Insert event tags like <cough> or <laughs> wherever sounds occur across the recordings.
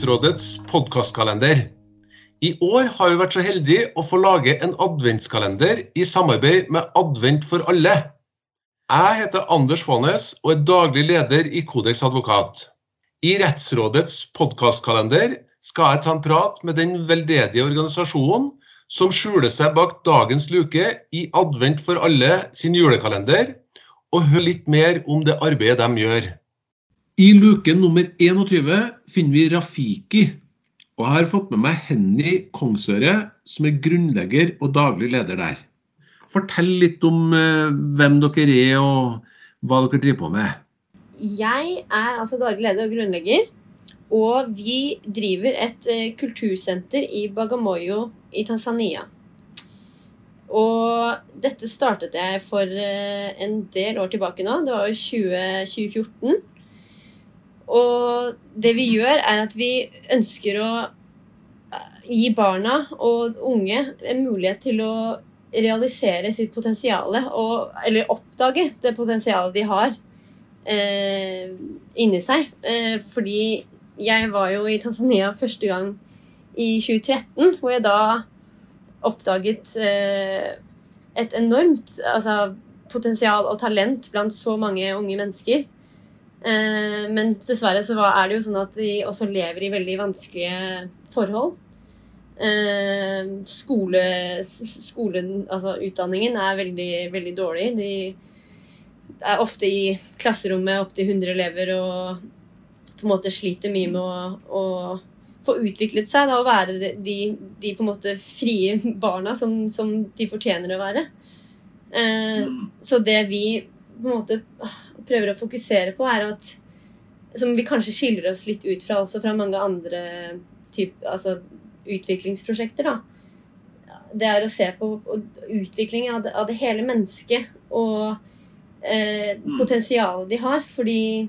til podkastkalender. I år har vi vært så heldige å få lage en adventskalender i samarbeid med Advent for alle. Jeg heter Anders Faanes og er daglig leder i Kodeks advokat. I Rettsrådets podkastkalender skal jeg ta en prat med den veldedige organisasjonen som skjuler seg bak dagens luke i Advent for alle sin julekalender, og høre litt mer om det arbeidet de gjør. I luke nummer 21 finner vi Rafiki. Og jeg har fått med meg Henny Kongsøre, som er grunnlegger og daglig leder der. Fortell litt om eh, hvem dere er og hva dere driver på med. Jeg er altså daglig leder og grunnlegger. Og vi driver et eh, kultursenter i Bagamoyo i Tanzania. Og dette startet jeg for eh, en del år tilbake nå. Det var jo 2014. Og det vi gjør, er at vi ønsker å eh, gi barna og unge en mulighet til å realisere sitt potensial, eller oppdage det potensialet de har eh, inni seg. Eh, fordi jeg var jo i Tanzania første gang i 2013, hvor jeg da oppdaget eh, et enormt altså, potensial og talent blant så mange unge mennesker. Eh, men dessverre så er det jo sånn at de også lever i veldig vanskelige forhold. Eh, skole, skolen, altså utdanningen, er veldig, veldig dårlig. De er ofte i klasserommet opptil 100 elever og på en måte sliter mye med å, å få utviklet seg da, og være de, de, på en måte frie barna som, som de fortjener å være. Eh, mm. så det vi på en måte prøver å fokusere på, er at Som vi kanskje skiller oss litt ut fra også fra mange andre typ, altså, utviklingsprosjekter. da. Det er å se på utviklingen av det, av det hele mennesket og eh, mm. potensialet de har. Fordi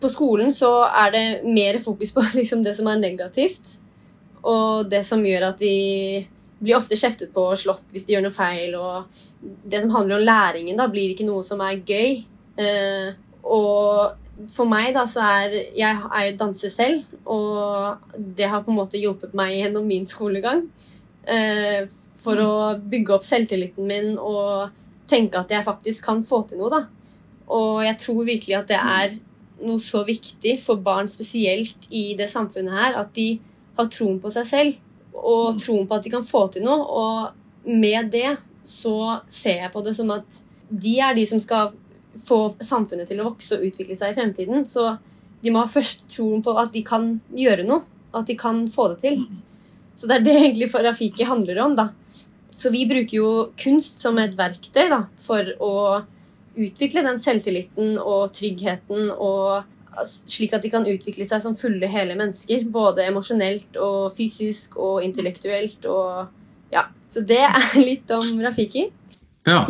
på skolen så er det mer fokus på <laughs> liksom, det som er negativt. Og det som gjør at de blir ofte kjeftet på og slått hvis de gjør noe feil. Og det som handler om læringen, da, blir ikke noe som er gøy. Eh, og for meg, da, så er Jeg er jo danser selv, og det har på en måte hjulpet meg gjennom min skolegang. Eh, for å bygge opp selvtilliten min og tenke at jeg faktisk kan få til noe, da. Og jeg tror virkelig at det er noe så viktig for barn spesielt i det samfunnet her, at de har troen på seg selv og troen på at de kan få til noe. Og med det så ser jeg på det som at de er de som skal få samfunnet til å vokse og utvikle seg i fremtiden. Så de må ha først troen på at de kan gjøre noe. At de kan få det til. Så det er det egentlig for Rafiki handler om. da. Så vi bruker jo kunst som et verktøy da, for å utvikle den selvtilliten og tryggheten og slik at de kan utvikle seg som fulle, hele mennesker. Både emosjonelt og fysisk og intellektuelt og ja. Så det er litt om Rafiki. Ja.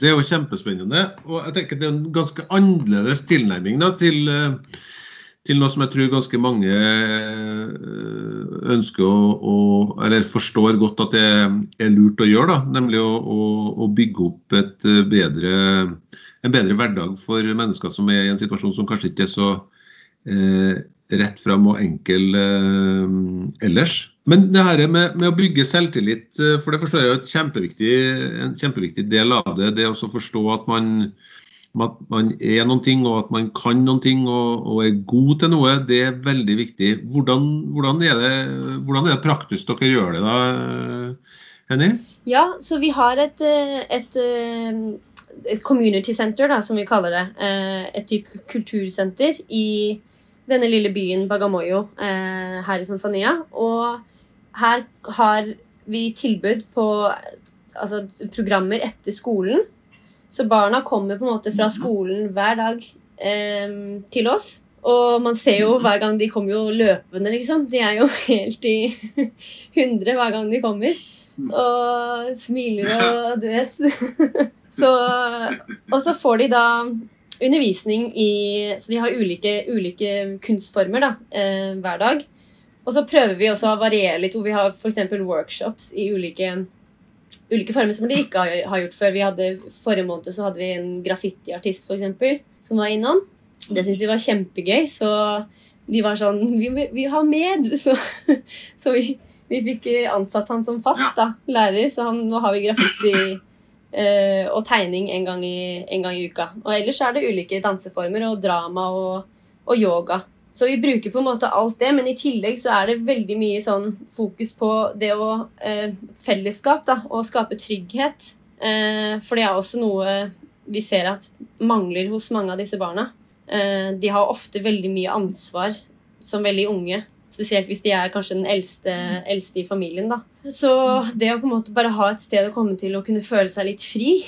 Det er jo kjempespennende. Og jeg tenker det er en ganske annerledes tilnærming da, til, eh, til, noe som jeg tror ganske mange eh, ønsker å, eller forstår godt at det er lurt å gjøre. Da, nemlig å, å, å bygge opp et eh, bedre, en bedre hverdag for mennesker som er i en situasjon som kanskje ikke er så eh, rett fram og enkel eh, ellers. Men det her med, med, å bygge selvtillit, eh, for det forstår jeg er kjempeviktig, en kjempeviktig del av det. Det å forstå at man, at man, er noen ting, og at man kan noen ting og, og er god til noe, det er veldig viktig. Hvordan, hvordan, er, det, hvordan er det praktisk dere gjør det da, Henny? Ja, så vi har et, et, et community center, da, som vi kaller det. Eh, et type kultursenter i denne lille byen Bagamoyo eh, her i Tanzania. Og her har vi tilbud på altså, programmer etter skolen. Så barna kommer på en måte fra skolen hver dag eh, til oss. Og man ser jo hver gang de kommer jo løpende, liksom. De er jo <laughs> helt i hundre hver gang de kommer. Og smiler og du vet. <laughs> Så, og så får de da undervisning i Så de har ulike, ulike kunstformer da, eh, hver dag. Og så prøver vi også å variere litt, hvor vi har f.eks. workshops i ulike, ulike former som de ikke har, gjort før. Vi hadde, Forrige måned så hadde vi en graffitiartist for eksempel, som var innom. det syntes de var kjempegøy, så de var sånn Vi, vi har mer! <laughs> Så, så vi, vi, fikk ansatt han som fast da, lærer, så han, nå har vi graffiti eh, og tegning en gang, i, en gang, i, uka. Og ellers er det ulike danseformer og drama og, og yoga. Så vi bruker på en måte alt det, men i tillegg så er det veldig mye sånn fokus på det å eh, fellesskap da, og skape trygghet. Eh, for det er også noe vi ser at mangler hos mange av disse barna. Eh, de har ofte veldig mye ansvar som veldig unge. Spesielt hvis de er kanskje den eldste, eldste, i familien. da. Så det å på en måte bare ha et sted å komme til og kunne føle seg litt fri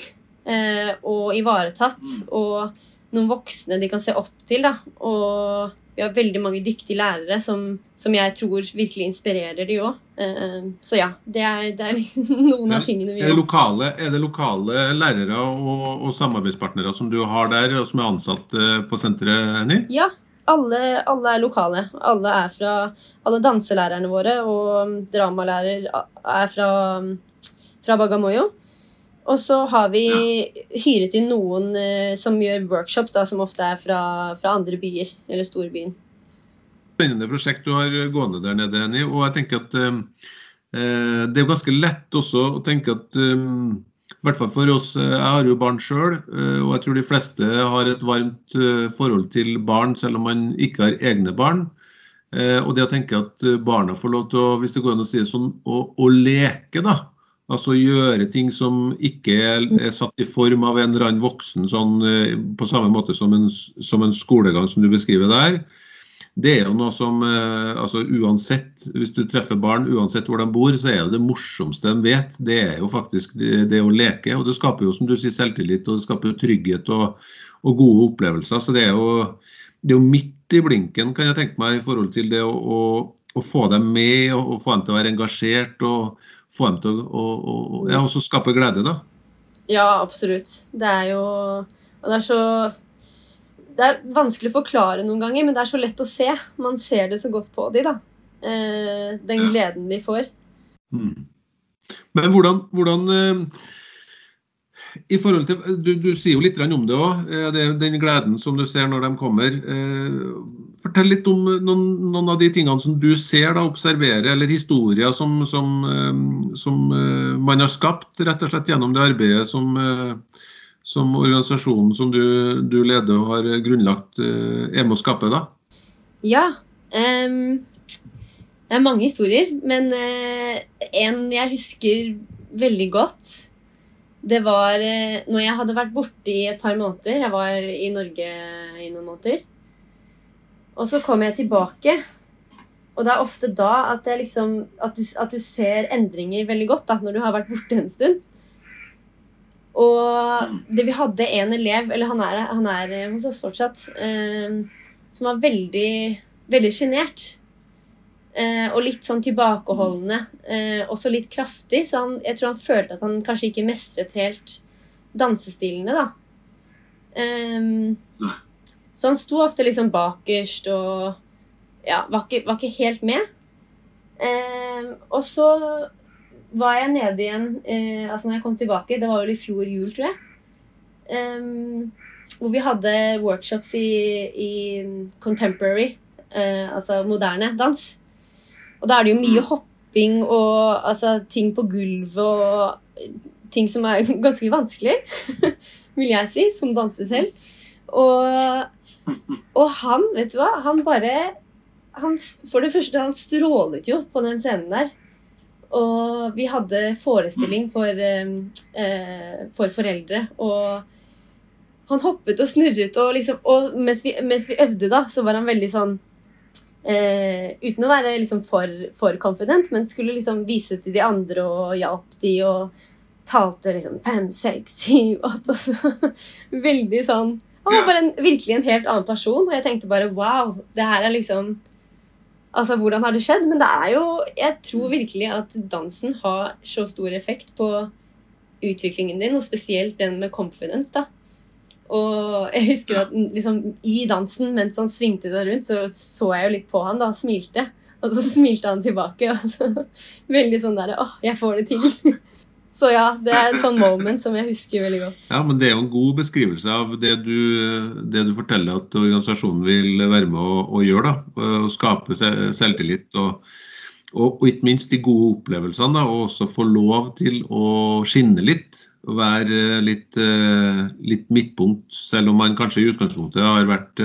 eh, og ivaretatt, og noen voksne de kan se opp til, da, og vi har veldig mange dyktige lærere som, som jeg tror virkelig inspirerer de òg. Uh, så ja, det er, det er liksom <laughs> noen av tingene vi gjør. Er, er det lokale lærere og, og, samarbeidspartnere som du har der, og som er ansatt uh, på senteret, Henny? Ja, alle, alle, er lokale. Alle er fra Alle danselærerne våre og dramalærer er fra, fra Bagamoyo. Og så har vi hyret inn noen eh, som gjør workshops, da, som ofte er fra, fra andre byer eller storbyen. Spennende prosjekt du har gående der nede, Henny. Og jeg tenker at eh, eh, det er ganske lett også å tenke at eh, i hvert fall for oss, eh, Jeg har jo barn sjøl, eh, og jeg tror de fleste har et varmt forhold til barn, selv om man ikke har egne barn. Og det å tenke at barna får lov til å hvis det går an å si det sånn, å, å leke, da Altså gjøre ting som ikke er satt i form av en eller annen voksen, sånn, eh, på samme måte som en, som en, skolegang som du beskriver der. Det er jo noe som eh, altså Uansett, hvis du treffer barn, uansett hvor de bor, så er det det morsomste de vet. Det er jo faktisk det, det å leke. Og det skaper jo, som du sier, selvtillit, og det skaper trygghet og, og gode opplevelser. Så det er, jo, det er jo midt i blinken, kan jeg tenke meg, i forhold til det å, å, å få dem med og, og få dem til å være engasjert. og få dem til å, og, ja, også skape glede, da. Ja, absolutt. Det er jo Og det er så Det er vanskelig å forklare noen ganger, men det er så lett å se. Man ser det så godt på de, da. Eh, den gleden de får. Mm. Men hvordan, hvordan eh, i forhold til, Du, du sier jo litt om det òg, eh, den gleden som du ser når de kommer. Eh, fortell litt om noen, noen, av de tingene som du ser, da, observerer, eller historier som, som, eh, som, man har skapt rett og slett gjennom det arbeidet som, som organisasjonen som du, du, leder og har grunnlagt, er med å skape? da? Ja. Um, det er mange historier, men uh, en jeg husker veldig godt det var når jeg hadde vært borte i et par måneder. Jeg var i Norge i noen måneder. Og så kom jeg tilbake. Og det er ofte da at, liksom, at, du, at du, ser endringer veldig godt, da, når du har vært borte en stund. Og det vi hadde en elev, eller han er, han er hos oss fortsatt, eh, som var veldig, veldig sjenert. Eh, og litt sånn tilbakeholdende. Eh, også litt kraftig, så han, jeg tror han følte at han kanskje ikke mestret helt dansestilene, da. Um, så han sto ofte liksom bakerst og ja, var ikke, var ikke helt med. Eh, og så var jeg nede igjen eh, altså når jeg kom tilbake, det var vel i fjor jul, tror jeg. Eh, hvor vi hadde workshops i, i contemporary, eh, altså moderne dans. Og da er det jo mye hopping og altså, ting på gulvet og ting som er <laughs> ganske vanskelig, vil jeg si, som danser selv. Og og han, vet du hva, han bare han, For det første, han strålet jo på den scenen der. Og vi hadde forestilling for, eh, for foreldre. Og han hoppet og snurret, og, liksom, og mens, vi, mens, vi, øvde, da, så var han veldig sånn eh, Uten å være liksom for, for confident, men skulle liksom vise til de andre og hjalp de og talte liksom fem, seks, syv, åtte <laughs> Veldig sånn han var bare en, virkelig en helt annen person, og jeg tenkte bare wow, det her er liksom Altså, hvordan har det skjedd? Men det er jo Jeg tror virkelig at dansen har så stor effekt på utviklingen din, og spesielt den med confidence, da. Og jeg husker at liksom, i dansen, mens han svingte seg rundt, så så jeg jo litt på han da, og smilte. Og så <laughs> smilte han tilbake. Og så, <laughs> veldig sånn derre Åh, jeg får det til. Så ja, det er en sånn moment som jeg husker veldig godt. Ja, men det er jo en god beskrivelse av det du, det du forteller at organisasjonen vil være med å, å gjøre. da, Å skape selvtillit. og og, ikke minst de gode opplevelsene, og også få lov til å skinne litt. Være litt, litt midtpunkt, selv om man kanskje i utgangspunktet har vært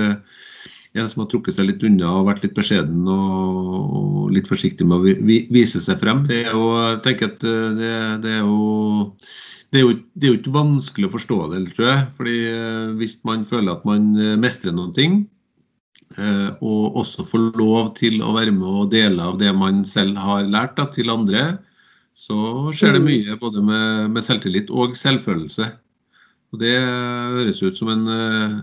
en som har trukket seg litt unna og vært litt beskjeden og, litt forsiktig med å vise seg frem. Det er jo, jeg tenker at eh, det, det, er jo, det, er jo, det er jo ikke vanskelig å forstå det, tror jeg. fordi eh, Hvis man føler at man eh, mestrer noen ting, og også får lov til å være med og dele av det man selv har lært da, til andre, så skjer det mm. mye både med, med selvtillit og selvfølelse. Og Det høres ut som en, eh,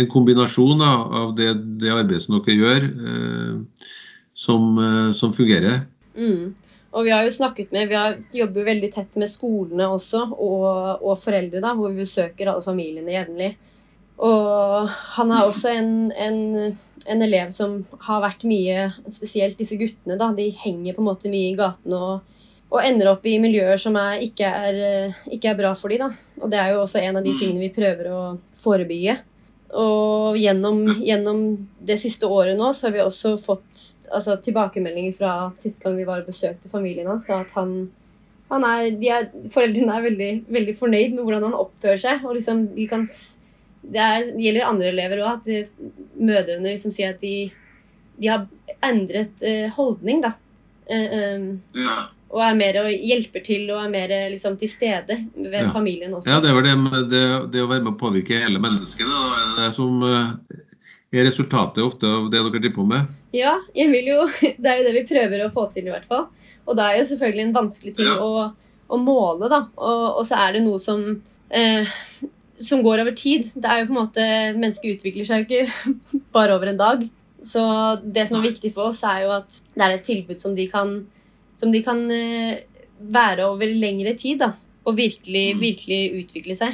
en kombinasjon da, av det, det, arbeidet som dere gjør, eh, som, eh, som, fungerer. Mm. Og vi har jo snakket med, vi har, jobber veldig tett med skolene også, og, og foreldre, da, hvor vi besøker alle familiene jevnlig. Og han er også en, en, en, elev som har vært mye Spesielt disse guttene. da, De henger på en måte mye i gatene og og ender opp i miljøer som er, ikke, er, eh, ikke, er, bra for dem. Da. Og det er jo også en av de mm. tingene vi prøver å forebygge. Og gjennom, gjennom det siste året nå så har vi også fått altså, tilbakemeldinger fra siste gang vi var og besøkte familien hans, at han, han er, er, Foreldrene er veldig, veldig, fornøyd med hvordan han oppfører seg. og liksom de kan det, er, det gjelder andre elever òg, at de, mødrene liksom sier at de, de har endret eh, holdning, da. Eh, eh, ja og er mer og hjelper til og er mer liksom, til stede ved ja. familien også. Ja, det vel det, det, det, å være med å påvirke hele mennesket. Det er det som eh, er resultatet ofte av det dere driver på med. Ja, jeg vil jo, <laughs> det er jo det vi prøver å få til, i hvert fall. Og det er jo selvfølgelig en vanskelig ting ja. å, å, måle, da. Og, og, så er det noe som eh, som går over tid. Det er jo på en måte, Mennesket utvikler seg jo ikke <laughs> bare over en dag. Så det som er viktig for oss, er jo at det er et tilbud som de kan som de kan eh, være over lengre tid. Da, og virkelig, mm. virkelig utvikle seg.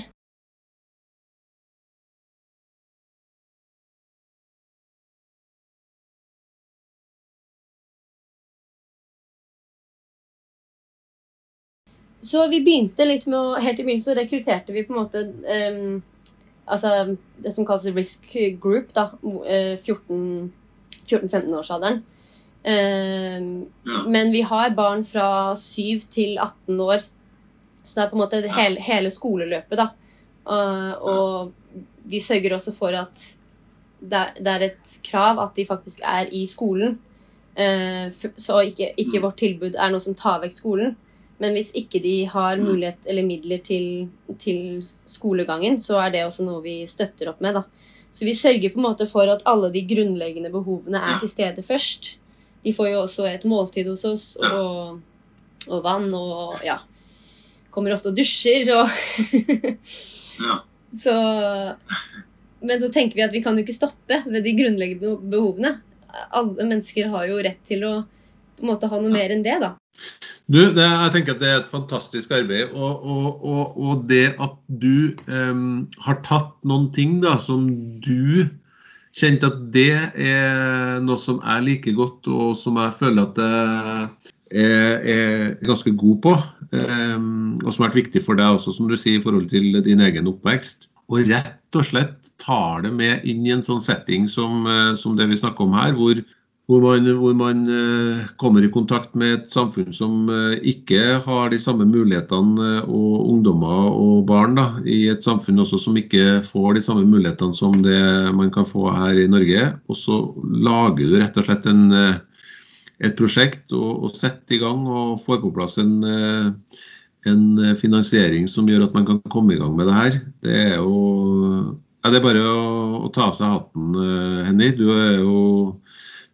Så vi begynte litt med å Helt i begynnelsen så rekrutterte vi på en måte um, altså det som kalles risk group, da. 14-15-årsalderen. Ehm, ja. Men vi har barn fra 7 til 18 år. Så det er på en måte hele, hele skoleløpet, da. Og, vi sørger også for at det, er et krav at de faktisk er i skolen. Uh, så ikke, ikke, mm. vårt tilbud er noe som tar vekk skolen. Men hvis ikke de har mm. mulighet eller midler til, til skolegangen, så er det også noe vi støtter opp med. da. Så vi sørger på en måte for at alle de grunnleggende behovene er til stede først. De får jo også et måltid hos oss, og, og vann, og ja Kommer ofte og dusjer, og <laughs> ja. Så Men så tenker vi at vi kan jo ikke stoppe ved de grunnleggende behovene. Alle mennesker har jo rett til å på en måte ha noe mer enn det, da. Du, det, jeg tenker at det er et fantastisk arbeid. Og, og, og, og det at du um, har tatt noen ting da, som du kjent at det er noe som jeg liker godt, og som jeg føler at jeg er, ganske god på. Um, og som har vært viktig for deg også, som du sier, i forhold til din egen oppvekst. Og rett og slett tar det med inn i en sånn setting som, eh, som det vi snakker om her, hvor hvor man, hvor man, eh, kommer i kontakt med et samfunn som eh, ikke har de samme mulighetene, eh, og ungdommer og barn da, i et samfunn også som ikke får de samme mulighetene som det man kan få her i Norge. Og så lager du rett og slett en, et prosjekt og, og setter i gang og får på plass en, en finansiering som gjør at man kan komme i gang med det her. Det er jo ja, det er bare å, å ta av seg hatten, Henny. Du er jo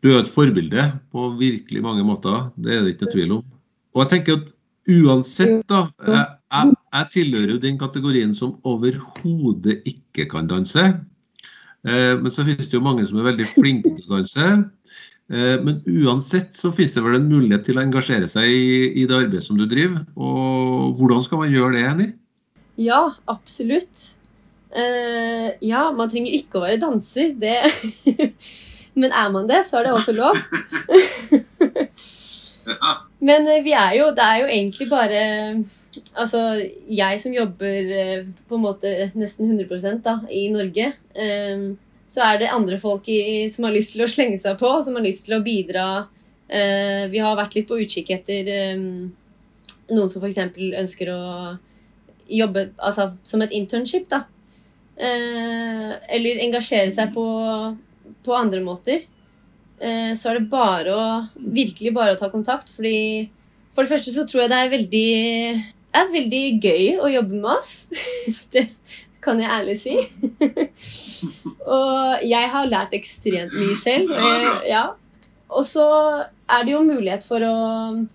du er et forbilde på virkelig mange måter. Det er det ikke noe tvil om. Og jeg tenker at uansett, da Jeg, jeg, tilhører jo den kategorien som overhodet ikke kan danse. Eh, men så finnes det jo mange som er veldig flinke til å danse. Eh, men uansett så finnes det vel en mulighet til å engasjere seg i, i det arbeidet som du driver. Og hvordan skal man gjøre det, Henny? Ja, absolutt. Uh, ja, man trenger ikke å være danser. Det <laughs> Men er man det, så er det også lov. <laughs> Men eh, vi er jo Det er jo egentlig bare Altså, jeg som jobber eh, på en måte nesten 100 da, i Norge, eh, så er det andre folk i, som har lyst til å slenge seg på, som har lyst til å bidra. Vi har vært litt på utkikk etter noen som f.eks. ønsker å jobbe altså, som et internship, da. Eller engasjere seg på, på andre måter. Eh, så er det bare å virkelig bare å ta kontakt, fordi for det første så tror jeg det er veldig, er veldig gøy å jobbe med oss. <laughs> det kan jeg ærlig si. <laughs> og jeg har lært ekstremt mye selv. Ja. og så er det jo mulighet for å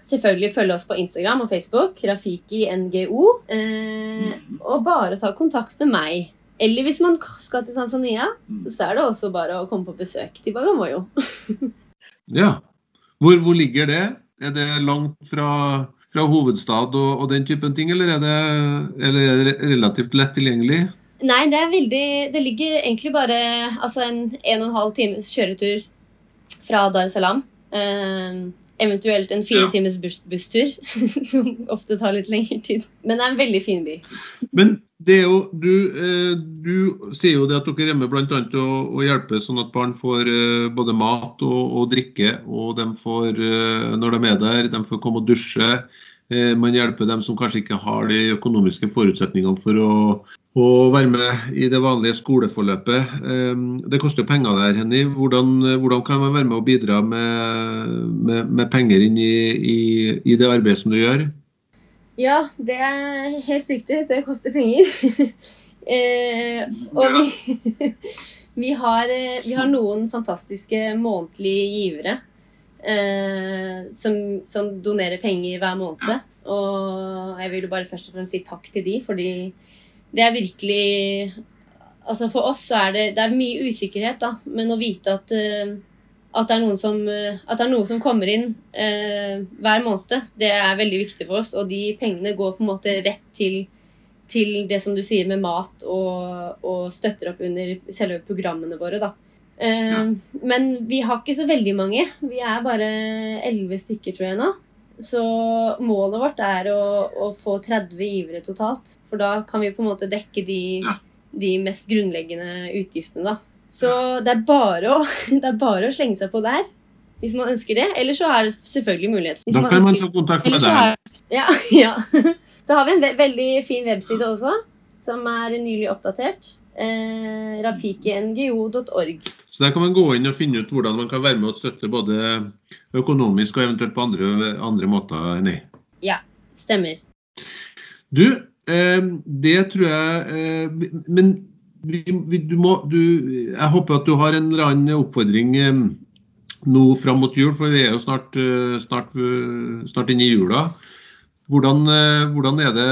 selvfølgelig følge oss på Instagram og Facebook, Rafiki NGO, eh, og bare ta kontakt med meg. Eller hvis man skal til Tanzania, så er det også bare å komme på besøk til Bagamoyo. <laughs> ja. Hvor, hvor ligger det? Er det langt fra, fra hovedstad og, og, den typen ting, eller er, det, eller er det relativt lett tilgjengelig? Nei, det veldig Det ligger egentlig bare altså en en og en halv times kjøretur fra Dar es Salaam. Eh, eventuelt en fire ja. times buss, busstur, <laughs> som ofte tar litt lengre tid. Men det er en veldig fin by. Men det er jo, du, eh, du sier jo det at dere er med bl.a. Å, å hjelpe sånn at barn får eh, både mat og, og drikke. Og de får, eh, når de er der, de får komme og dusje. Man hjelper dem som kanskje ikke har de økonomiske forutsetningene for å, å være med i det vanlige skoleforløpet. Det koster jo penger der, Henny. Hvordan, hvordan, kan man være med og bidra med, med, med penger inn i, i, i det arbeidet som du gjør? Ja, det er helt riktig. Det koster penger. <laughs> eh, og vi, <laughs> vi, har, eh, vi, har, noen fantastiske månedlige givere eh, som, som, donerer penger hver måned. Og jeg vil jo bare først og fremst si takk til de, fordi det er virkelig Altså For oss så er det, det er mye usikkerhet, da, men å vite at eh, at det, som, eh, at det er noe som kommer inn eh, hver måned, det er veldig viktig for oss. Og de pengene går på en måte rett til, til det som du sier med mat, og, og støtter opp under selve programmene våre. da. Ja. Men vi har ikke så veldig mange. Vi er bare elleve stykker, tror jeg nå. Så målet vårt er å, å, få 30 givere totalt. For da kan vi på en måte dekke de, ja. de mest grunnleggende utgiftene, da. Så det er, bare å, <laughs> det er bare å slenge seg på der hvis man ønsker det. Eller så er det selvfølgelig mulighet. da kan man ta kontakt med deg. Ja, <laughs> ja. Så har vi en ve veldig fin webside også, som er nylig oppdatert. Eh, rafikingo.org. Så Der kan man gå inn og finne ut hvordan man kan være med og støtte både økonomisk og eventuelt på andre, andre måter. Nei. Ja, stemmer. Du, eh, det tror jeg eh, Men vi, vi, du må, du, jeg håper at du har en eller annen oppfordring eh, nå fram mot jul, for vi er jo snart, eh, snart, eh, snart inne i jula. Hvordan, hvordan, er det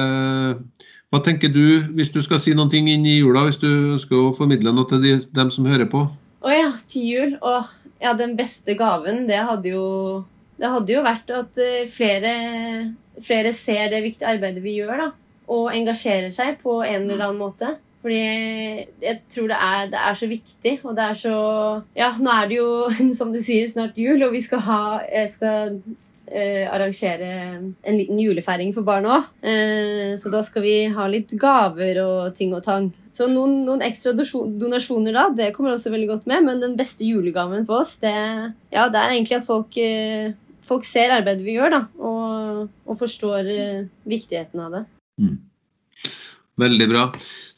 Hva tenker du hvis du skal si noe inn i jula, hvis du ønsker å formidle noe til de, dem som hører på? Å ja, til jul. Å, ja, den beste gaven, det hadde jo det hadde jo vært at flere, flere ser det viktige arbeidet vi gjør, da. Og engasjerer seg på en eller annen måte. Fordi jeg tror det er, det er, så viktig, og det er så Ja, nå er det jo, <laughs> som du sier, snart jul, og vi skal ha Jeg skal eh, arrangere en liten julefeiring for barn òg. Eh, så da skal vi ha litt gaver og ting og tang. Så noen, noen, ekstra donasjoner da, det kommer også veldig godt med, men den beste julegaven for oss, det, ja, det er egentlig at folk, eh, folk ser arbeidet vi gjør, da, og, og forstår eh, viktigheten av det. Mm. Veldig bra.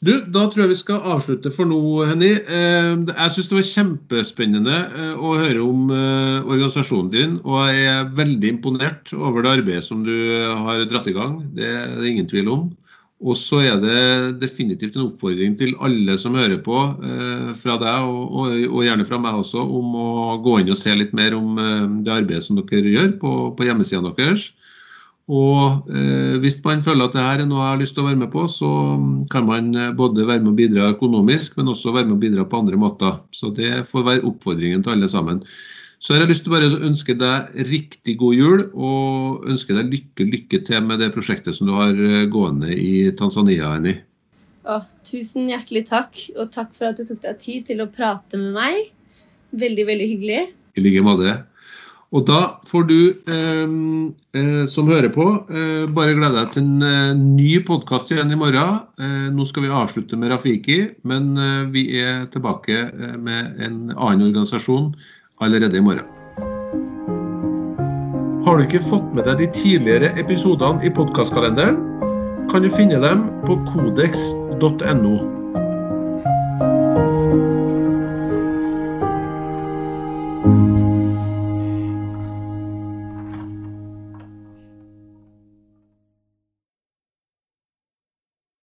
Du, Da tror jeg vi skal avslutte for nå, Henny. Eh, jeg syns det var kjempespennende eh, å høre om eh, organisasjonen din. Og jeg er veldig imponert over det arbeidet som du har dratt i gang. Det er det ingen tvil om. Og så er det definitivt en oppfordring til alle som hører på, fra deg og, gjerne fra meg også, om å gå inn og se litt mer om det arbeidet som dere gjør på, på deres. Og eh, hvis man føler at det her er noe jeg har lyst til å være med på, så kan man eh, både være med å bidra økonomisk, men også være med å bidra på andre måter. Så det får være oppfordringen til alle sammen. Så jeg har lyst til å bare ønske deg riktig god jul, og ønske deg lykke, lykke til med det prosjektet som du har eh, gående i Tanzania, Annie. Å, tusen hjertelig takk, og takk for at du tok deg tid til å prate med meg. Veldig, veldig hyggelig. I like måte. Og da får du eh, eh, som hører på, eh, bare glede deg til en eh, ny podkast igjen i morgen. Eh, nå skal vi avslutte med Rafiki, men eh, vi er tilbake med en annen organisasjon allerede i morgen. Har du ikke fått med deg de tidligere episodene i podkastkalenderen, kan du finne dem på kodeks.no.